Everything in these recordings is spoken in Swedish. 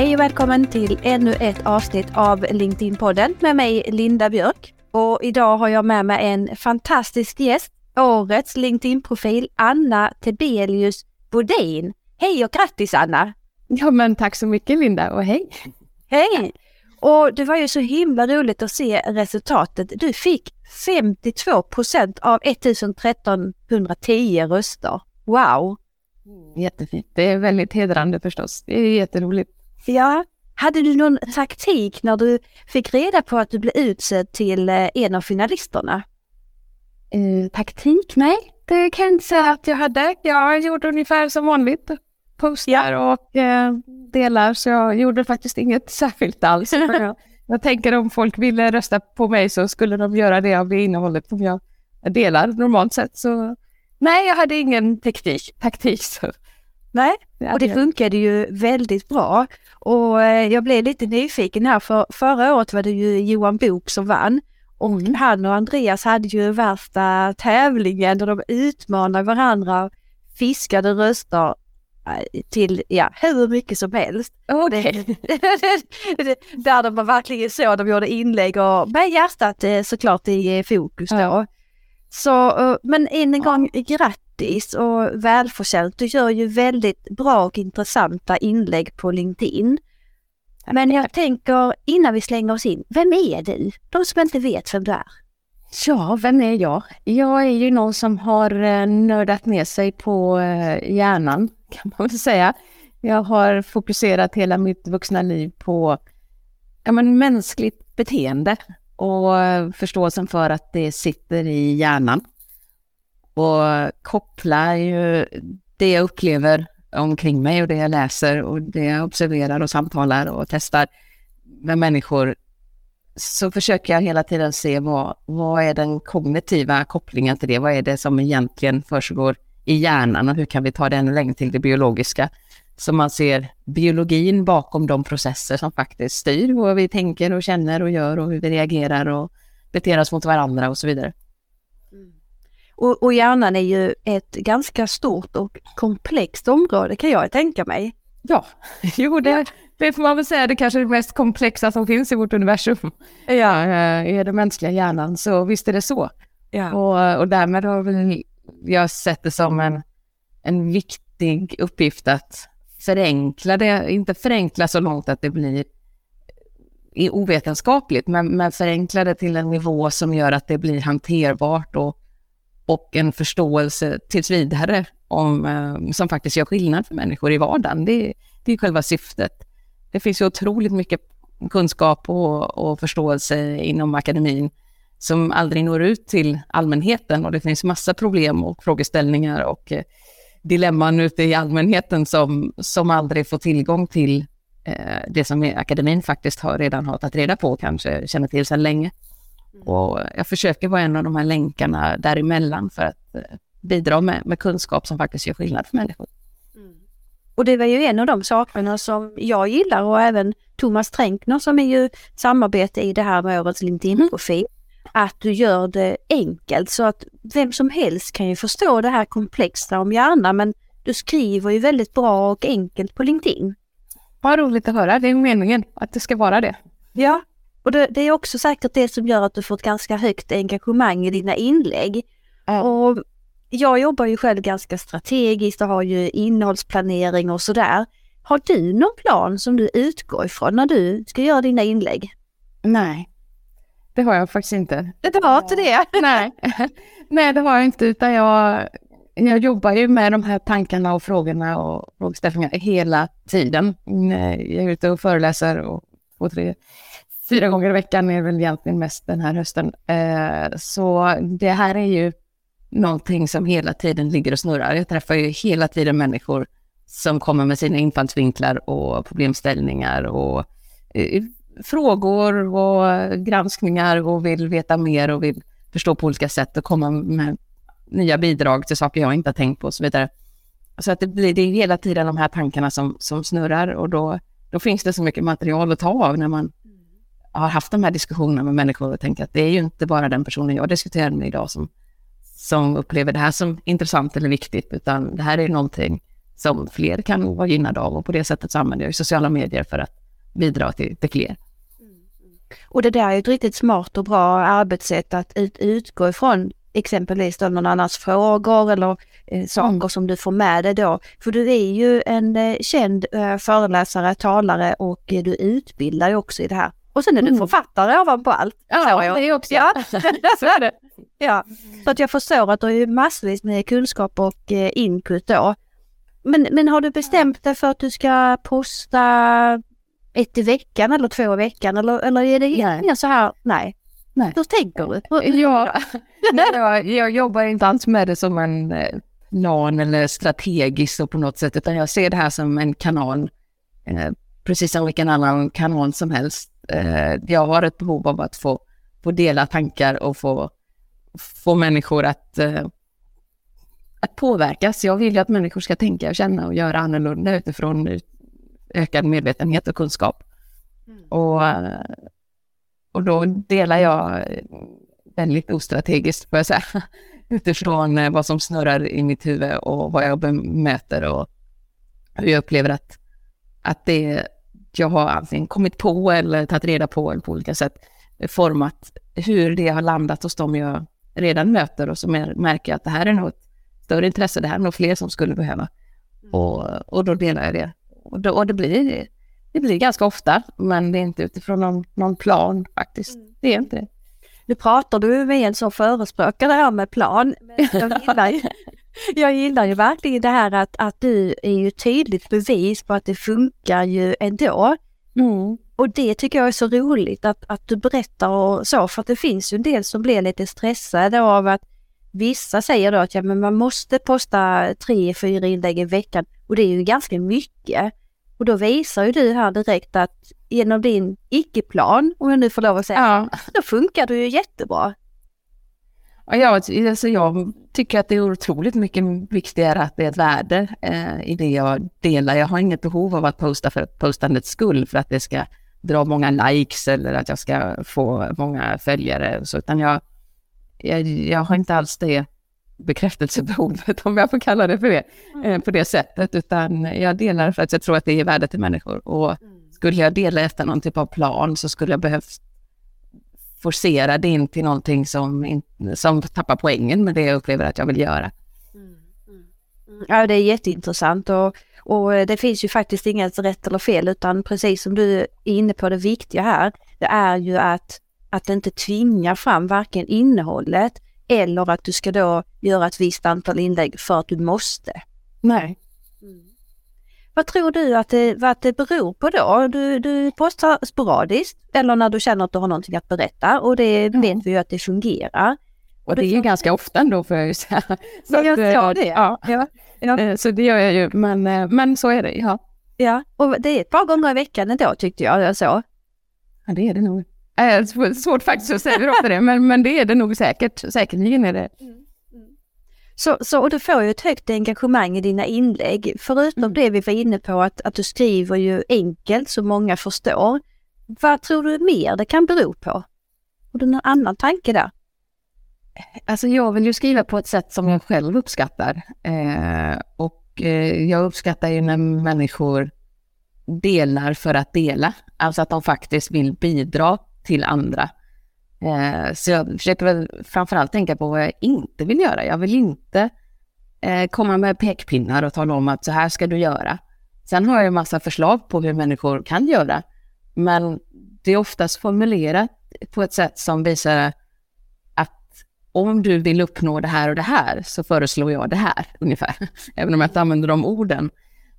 Hej och välkommen till ännu ett avsnitt av LinkedIn-podden med mig Linda Björk. Och idag har jag med mig en fantastisk gäst, årets LinkedIn-profil Anna Tebelius Bodin. Hej och grattis Anna! Ja men tack så mycket Linda och hej! Hej! Och det var ju så himla roligt att se resultatet. Du fick 52 procent av 1310 röster. Wow! Jättefint. Det är väldigt hedrande förstås. Det är jätteroligt. Ja. Hade du någon taktik när du fick reda på att du blev utsedd till eh, en av finalisterna? Eh, taktik? Nej, det kan jag inte säga att jag hade. Jag gjorde ungefär som vanligt. Postar ja. och eh, delar, så jag gjorde faktiskt inget särskilt alls. jag, jag tänker om folk ville rösta på mig så skulle de göra det av det innehållet som jag delar normalt sett. Så nej, jag hade ingen taktik. taktik så. Nej, och det funkade ju väldigt bra. Och eh, jag blev lite nyfiken här för förra året var det ju Johan Bok som vann. Och mm. han och Andreas hade ju värsta tävlingen där de utmanade varandra, fiskade röster eh, till ja, hur mycket som helst. Okay. där de verkligen så, de gjorde inlägg och med hjärtat eh, såklart i fokus då. Ja. Så, men än en gång grattis grattis och välförtjänt. Du gör ju väldigt bra och intressanta inlägg på LinkedIn. Men jag tänker innan vi slänger oss in, vem är du? De som inte vet vem du är. Ja, vem är jag? Jag är ju någon som har eh, nördat ner sig på eh, hjärnan, kan man väl säga. Jag har fokuserat hela mitt vuxna liv på ja, men, mänskligt beteende och eh, förståelsen för att det sitter i hjärnan och kopplar ju det jag upplever omkring mig och det jag läser och det jag observerar och samtalar och testar med människor så försöker jag hela tiden se vad, vad är den kognitiva kopplingen till det? Vad är det som egentligen försiggår i hjärnan och hur kan vi ta den längre till det biologiska? Så man ser biologin bakom de processer som faktiskt styr vad vi tänker och känner och gör och hur vi reagerar och beter oss mot varandra och så vidare. Och, och hjärnan är ju ett ganska stort och komplext område kan jag tänka mig. Ja, jo det, det får man väl säga, det kanske är det mest komplexa som finns i vårt universum. Ja, eh, är den mänskliga hjärnan, så visst är det så. Ja. Och, och därmed har väl jag sett det som en, en viktig uppgift att förenkla det, inte förenkla så långt att det blir ovetenskapligt, men, men förenkla det till en nivå som gör att det blir hanterbart och och en förståelse tills vidare om, eh, som faktiskt gör skillnad för människor i vardagen. Det, det är själva syftet. Det finns ju otroligt mycket kunskap och, och, förståelse inom akademin som aldrig når ut till allmänheten och det finns massa problem och frågeställningar och eh, dilemman ute i allmänheten som, som aldrig får tillgång till eh, det som akademin faktiskt har, redan har tagit reda på och kanske känner till sedan länge. Och jag försöker vara en av de här länkarna däremellan för att eh, bidra med, med kunskap som faktiskt gör skillnad för människor. Mm. Och det var ju en av de sakerna som jag gillar och även Thomas Tränkner som är ju samarbete i det här med årets LinkedIn-profil. Mm. Att du gör det enkelt så att vem som helst kan ju förstå det här komplexa om hjärnan men du skriver ju väldigt bra och enkelt på LinkedIn. Vad roligt att höra, det är meningen att det ska vara det. Ja, och det, det, är också säkert det som gör att du får ett ganska högt engagemang i dina inlägg. Mm. Och jag jobbar ju själv ganska strategiskt och har ju innehållsplanering och sådär. Har du någon plan som du utgår ifrån när du ska göra dina inlägg? Nej, det har jag faktiskt inte. Det har inte det? Nej. Nej, det har jag inte, utan jag, jag jobbar ju med de här tankarna och frågorna och frågeställningarna hela tiden. Jag är ute och föreläser och, och tre fyra gånger i veckan är väl egentligen mest den här hösten. Eh, så det här är ju någonting som hela tiden ligger och snurrar. Jag träffar ju hela tiden människor som kommer med sina infallsvinklar och problemställningar och eh, frågor och granskningar och vill veta mer och vill förstå på olika sätt och komma med nya bidrag till saker jag inte har tänkt på och så vidare. Så att det blir det är hela tiden de här tankarna som, som snurrar och då, då finns det så mycket material att ta av när man har haft de här diskussionerna med människor och tänkt att det är ju inte bara den personen jag diskuterar med idag som, som upplever det här som intressant eller viktigt, utan det här är någonting som fler kan vara gynnade av och på det sättet så använder jag sociala medier för att bidra till, till fler. Och det där är ett riktigt smart och bra arbetssätt att ut, utgå ifrån exempelvis då någon annans frågor eller eh, saker mm. som du får med dig då. För du är ju en eh, känd eh, föreläsare, talare och eh, du utbildar ju också i det här. Och sen är du mm. författare ovanpå allt. Ja, det är också. Ja. så är det. Ja, så att jag förstår att du har massvis med kunskap och eh, input då. Men, men har du bestämt dig för att du ska posta ett i veckan eller två i veckan eller, eller är det nej. så här, nej? Nej. Hur tänker du? Ja, jag, jag jobbar inte alls med det som en eh, plan eller strategiskt på något sätt, utan jag ser det här som en kanal, eh, precis som vilken annan kanal som helst. Eh, jag har ett behov av att få, få dela tankar och få, få människor att, att påverkas. Jag vill ju att människor ska tänka och känna och göra annorlunda utifrån ökad medvetenhet och kunskap. Mm. Och, och då delar jag väldigt ostrategiskt, får jag säga, utifrån eh, vad som snurrar i mitt huvud och vad jag möter och hur jag upplever att, att det jag har antingen kommit på eller tagit reda på eller på olika sätt format hur det har landat hos dem jag redan möter och så märker jag att det här är något större intresse, det här är nog fler som skulle behöva. Mm. Och, och då delar jag det. Och, då, och det, blir, det blir ganska ofta, men det är inte utifrån någon, någon plan faktiskt. Mm. Det är inte det. Nu pratar du med en som förespråkar det här med plan. jag, gillar ju, jag gillar ju verkligen det här att, att du är ju tydligt bevis på att det funkar ju ändå. Mm. Och det tycker jag är så roligt att, att du berättar och så, för att det finns ju en del som blir lite stressade av att vissa säger då att ja, men man måste posta tre, fyra inlägg i veckan och det är ju ganska mycket. Och då visar ju du här direkt att genom din icke-plan, om jag nu får lov att säga, ja. då funkar det ju jättebra. Ja, jag, alltså jag tycker att det är otroligt mycket viktigare att det är ett värde eh, i det jag delar. Jag har inget behov av att posta för postandets skull, för att det ska dra många likes eller att jag ska få många följare. Så, utan jag, jag, jag har inte alls det bekräftelsebehovet, om jag får kalla det för det, mm. eh, på det sättet, utan jag delar för att jag tror att det är värde till människor. Och mm. skulle jag dela efter någon typ av plan så skulle jag behövt forcera det in till någonting som, in, som tappar poängen med det jag upplever att jag vill göra. Mm. Mm. Ja, det är jätteintressant och, och det finns ju faktiskt inget rätt eller fel utan precis som du är inne på det viktiga här, det är ju att, att inte tvinga fram varken innehållet eller att du ska då göra ett visst antal inlägg för att du måste. Nej. Mm. Vad tror du att det, vad det beror på då? Du, du postar sporadiskt eller när du känner att du har någonting att berätta och det ja. vet vi ju att det fungerar. Och det är ju ganska ofta ändå får jag ju säga. Så jag att, ja, det. Ja. Ja. ja. Eh, så det gör jag ju, men, eh, men så är det, ja. Ja, och det är ett par gånger i veckan ändå tyckte jag så. Ja, det är det nog. Äh, svårt faktiskt att säga hur det, men, men det är det nog säkert. Säkerligen är det. Mm. Så, så, och du får ju ett högt engagemang i dina inlägg. Förutom mm. det vi var inne på att, att du skriver ju enkelt så många förstår. Vad tror du mer det kan bero på? Har du någon annan tanke där? Alltså jag vill ju skriva på ett sätt som jag själv uppskattar. Eh, och eh, jag uppskattar ju när människor delar för att dela. Alltså att de faktiskt vill bidra till andra. Eh, så jag försöker väl framförallt tänka på vad jag inte vill göra. Jag vill inte eh, komma med pekpinnar och tala om att så här ska du göra. Sen har jag en massa förslag på hur människor kan göra, men det är oftast formulerat på ett sätt som visar att om du vill uppnå det här och det här så föreslår jag det här ungefär, även om jag inte använder de orden.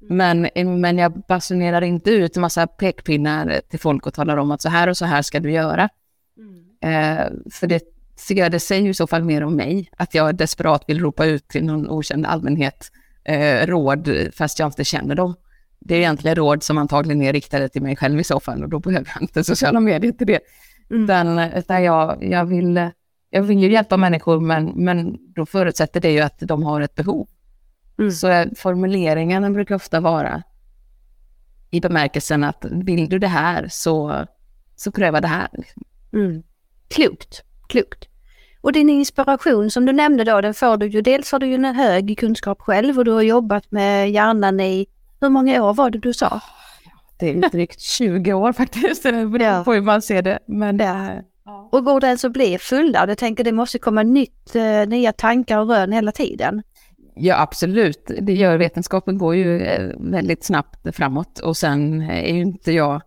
Men, men jag basunerar inte ut en massa pekpinnar till folk och talar om att så här och så här ska du göra. Mm. Eh, för det jag det säger i så fall mer om mig, att jag desperat vill ropa ut till någon okänd allmänhet eh, råd fast jag inte känner dem. Det är egentligen råd som antagligen är riktade till mig själv i så fall och då behöver jag inte sociala medier till det. Mm. Utan, utan jag, jag, vill, jag vill ju hjälpa människor men, men då förutsätter det ju att de har ett behov. Mm. Så formuleringarna brukar ofta vara i bemärkelsen att vill du det här så, så pröva det här. Mm. Klokt, klokt. Och din inspiration som du nämnde då, den får du ju, dels har du ju en hög kunskap själv och du har jobbat med hjärnan i, hur många år var det du sa? Det är drygt 20 år faktiskt, det på hur man ser det. Men det ja. Och går det ens att bli fullärd? Jag tänker det måste komma nytt, eh, nya tankar och rön hela tiden. Ja, absolut. Det gör vetenskapen går ju eh, väldigt snabbt framåt och sen är ju inte jag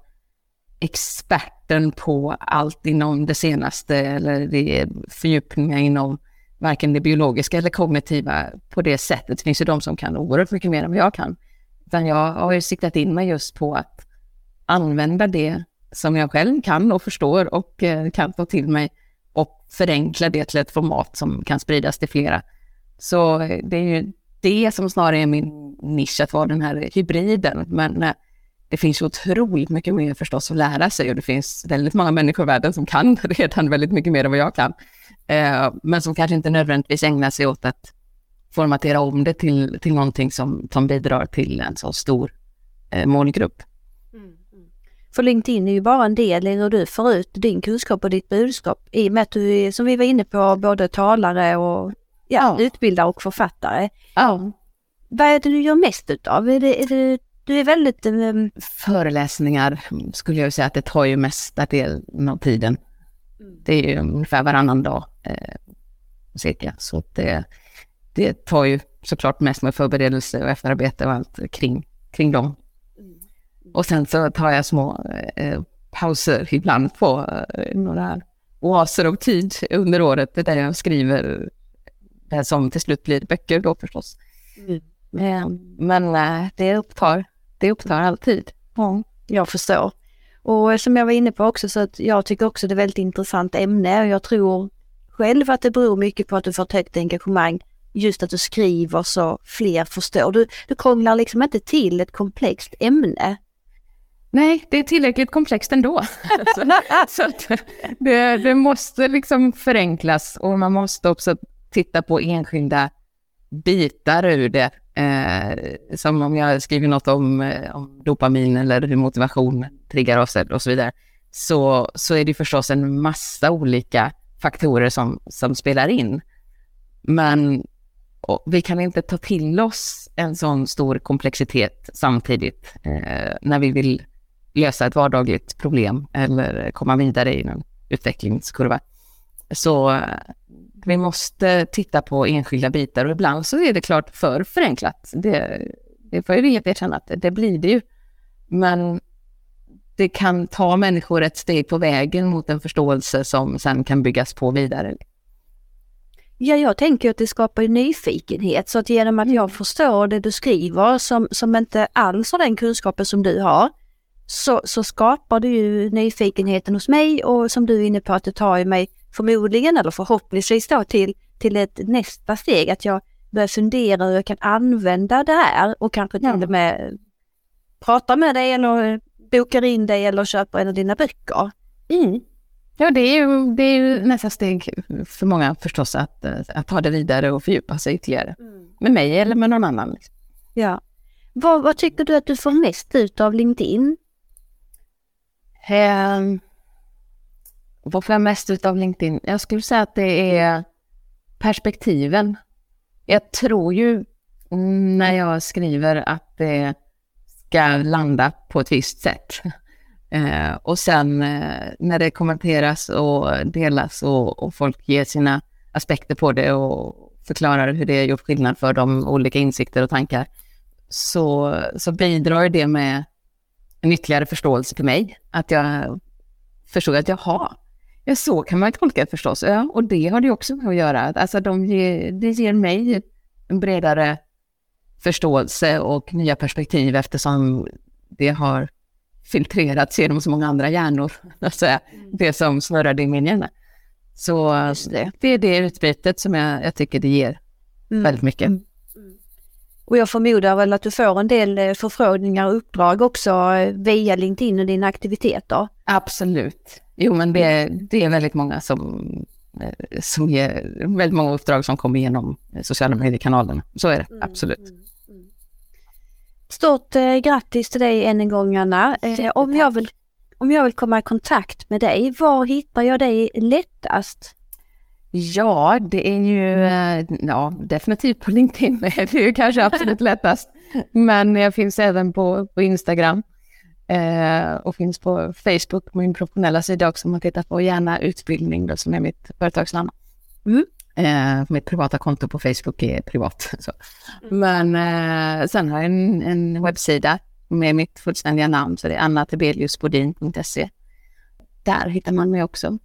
experten på allt inom det senaste eller det fördjupningar inom varken det biologiska eller kognitiva på det sättet. Det finns ju de som kan oerhört mycket mer än vad jag kan. Utan jag har ju siktat in mig just på att använda det som jag själv kan och förstår och eh, kan ta till mig och förenkla det till ett format som kan spridas till flera. Så eh, det är ju det som snarare är min nisch, att vara den här hybriden. Men eh, det finns otroligt mycket mer förstås att lära sig och det finns väldigt många människor i världen som kan redan väldigt mycket mer än vad jag kan. Men som kanske inte nödvändigtvis ägnar sig åt att formatera om det till, till någonting som, som bidrar till en så stor målgrupp. För LinkedIn är ju bara en del i hur du får ut din kunskap och ditt budskap i och med att du är, som vi var inne på, både talare och ja, ja. utbildare och författare. Ja. Vad är det du gör mest utav? Är det, är det, du är väldigt... Um... Föreläsningar skulle jag säga att det tar ju mesta delen av tiden. Mm. Det är ju ungefär varannan dag eh, cirka. Så det, det tar ju såklart mest med förberedelse och efterarbete och allt kring, kring dem. Och sen så tar jag små eh, pauser ibland på eh, några oaser och tid under året där jag skriver det som till slut blir böcker då förstås. Mm. Eh, men eh, det, upptar, det upptar alltid. Ja, jag förstår. Och som jag var inne på också så att jag tycker också det är ett väldigt intressant ämne och jag tror själv att det beror mycket på att du får ett högt engagemang just att du skriver så fler förstår. Du, du krånglar liksom inte till ett komplext ämne Nej, det är tillräckligt komplext ändå. så, så det, det, måste liksom förenklas och man måste också titta på enskilda bitar ur det. Eh, som om jag skriver något om, eh, om dopamin eller hur motivation triggar oss och så vidare. Så, så är det förstås en massa olika faktorer som, som spelar in. Men vi kan inte ta till oss en sån stor komplexitet samtidigt eh, när vi vill lösa ett vardagligt problem eller komma vidare i en utvecklingskurva. Så vi måste titta på enskilda bitar och ibland så är det klart för förenklat. Det, det får jag erkänna att det blir det ju. Men det kan ta människor ett steg på vägen mot en förståelse som sen kan byggas på vidare. Ja, jag tänker att det skapar nyfikenhet så att genom att jag mm. förstår det du skriver som, som inte alls har den kunskapen som du har, så, så skapar det ju nyfikenheten hos mig och som du är inne på att det tar mig förmodligen eller förhoppningsvis då till, till ett nästa steg att jag börjar fundera hur jag kan använda det här och kanske till och med prata med dig eller bokar in dig eller köper en av dina böcker. Mm. Ja, det är, ju, det är ju nästa steg för många förstås att, att ta det vidare och fördjupa sig ytterligare. Mm. Med mig eller med någon annan. Ja. Vad, vad tycker du att du får mest ut av LinkedIn? Eh, vad får jag mest ut av LinkedIn? Jag skulle säga att det är perspektiven. Jag tror ju mm, när jag skriver att det ska landa på ett visst sätt. Eh, och sen eh, när det kommenteras och delas och, och, folk ger sina aspekter på det och förklarar hur det har gjort skillnad för dem, olika insikter och tankar, så, så bidrar det med en ytterligare förståelse för mig. Att jag förstår att jaha, ja så kan man tolka det förstås. Ja, och det har det också med att göra. Alltså de ger, det ger mig en bredare förståelse och nya perspektiv eftersom det har filtrerats genom så många andra hjärnor, alltså det som snurrade i min hjärna. Så det. det är det utbytet som jag, jag tycker det ger mm. väldigt mycket. Mm. Och jag förmodar väl att du får en del eh, förfrågningar och uppdrag också eh, via LinkedIn och dina aktiviteter? Absolut. Jo, men det, det är väldigt många som, eh, som ger väldigt många uppdrag som kommer igenom sociala mediekanalerna. Så är det, mm, absolut. Mm, mm. Stort eh, grattis till dig än en gång Anna. Eh, om, jag vill, om jag vill komma i kontakt med dig, var hittar jag dig lättast? Ja, det är ju eh, ja, definitivt på LinkedIn. Det är ju kanske absolut lättast. Men jag finns även på, på Instagram eh, och finns på Facebook, på min professionella sida också. Om man tittar på gärna utbildning då, som är mitt företagsnamn. Mm. Eh, mitt privata konto på Facebook är privat. Så. Mm. Men eh, sen har jag en, en webbsida med mitt fullständiga namn, så det är annatebeliusbodin.se. Där hittar man mig också.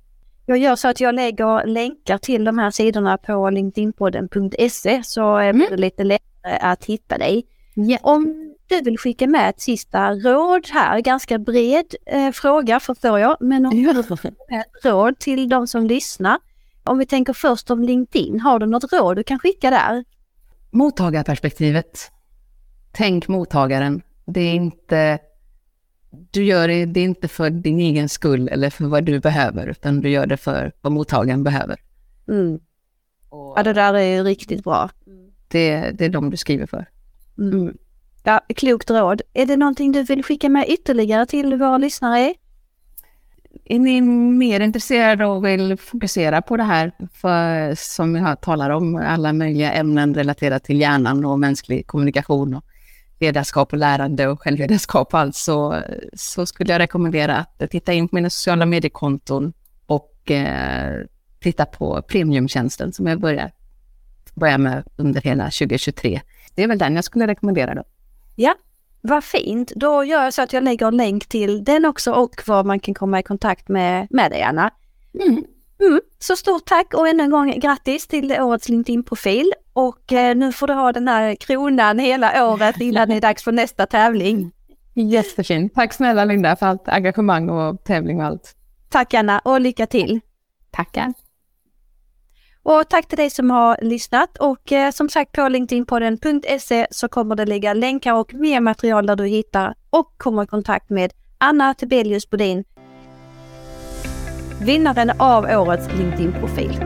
Jag gör så att jag lägger länkar till de här sidorna på linkedinpodden.se så är det mm. lite lättare att hitta dig. Yeah. Om du vill skicka med ett sista råd här, ganska bred eh, fråga förstår jag, men om du vill ett råd till de som lyssnar. Om vi tänker först om LinkedIn, har du något råd du kan skicka där? Mottagarperspektivet. Tänk mottagaren. Det är inte du gör det, det är inte för din egen skull eller för vad du behöver, utan du gör det för vad mottagaren behöver. Mm. Och, ja, det där är riktigt bra. Det, det är de du skriver för. Mm. Ja, klokt råd. Är det någonting du vill skicka med ytterligare till våra lyssnare? Är ni mer intresserade och vill fokusera på det här för, som jag talar om, alla möjliga ämnen relaterat till hjärnan och mänsklig kommunikation och ledarskap och lärande och självledarskap och allt så, så skulle jag rekommendera att titta in på mina sociala mediekonton och eh, titta på premiumtjänsten som jag börjar, börjar med under hela 2023. Det är väl den jag skulle rekommendera då. Ja, vad fint. Då gör jag så att jag lägger en länk till den också och var man kan komma i kontakt med, med dig Anna. Mm. Mm. Så stort tack och ännu en gång grattis till årets LinkedIn-profil och eh, nu får du ha den här kronan hela året innan det är dags för nästa tävling. Jättefint. Tack snälla Linda för allt engagemang och tävling och allt. Tack Anna och lycka till. Tackar. Och tack till dig som har lyssnat och eh, som sagt på linkedinpodden.se så kommer det ligga länkar och mer material där du hittar och kommer i kontakt med Anna Tebelius Bodin vinnaren av årets LinkedIn-profil.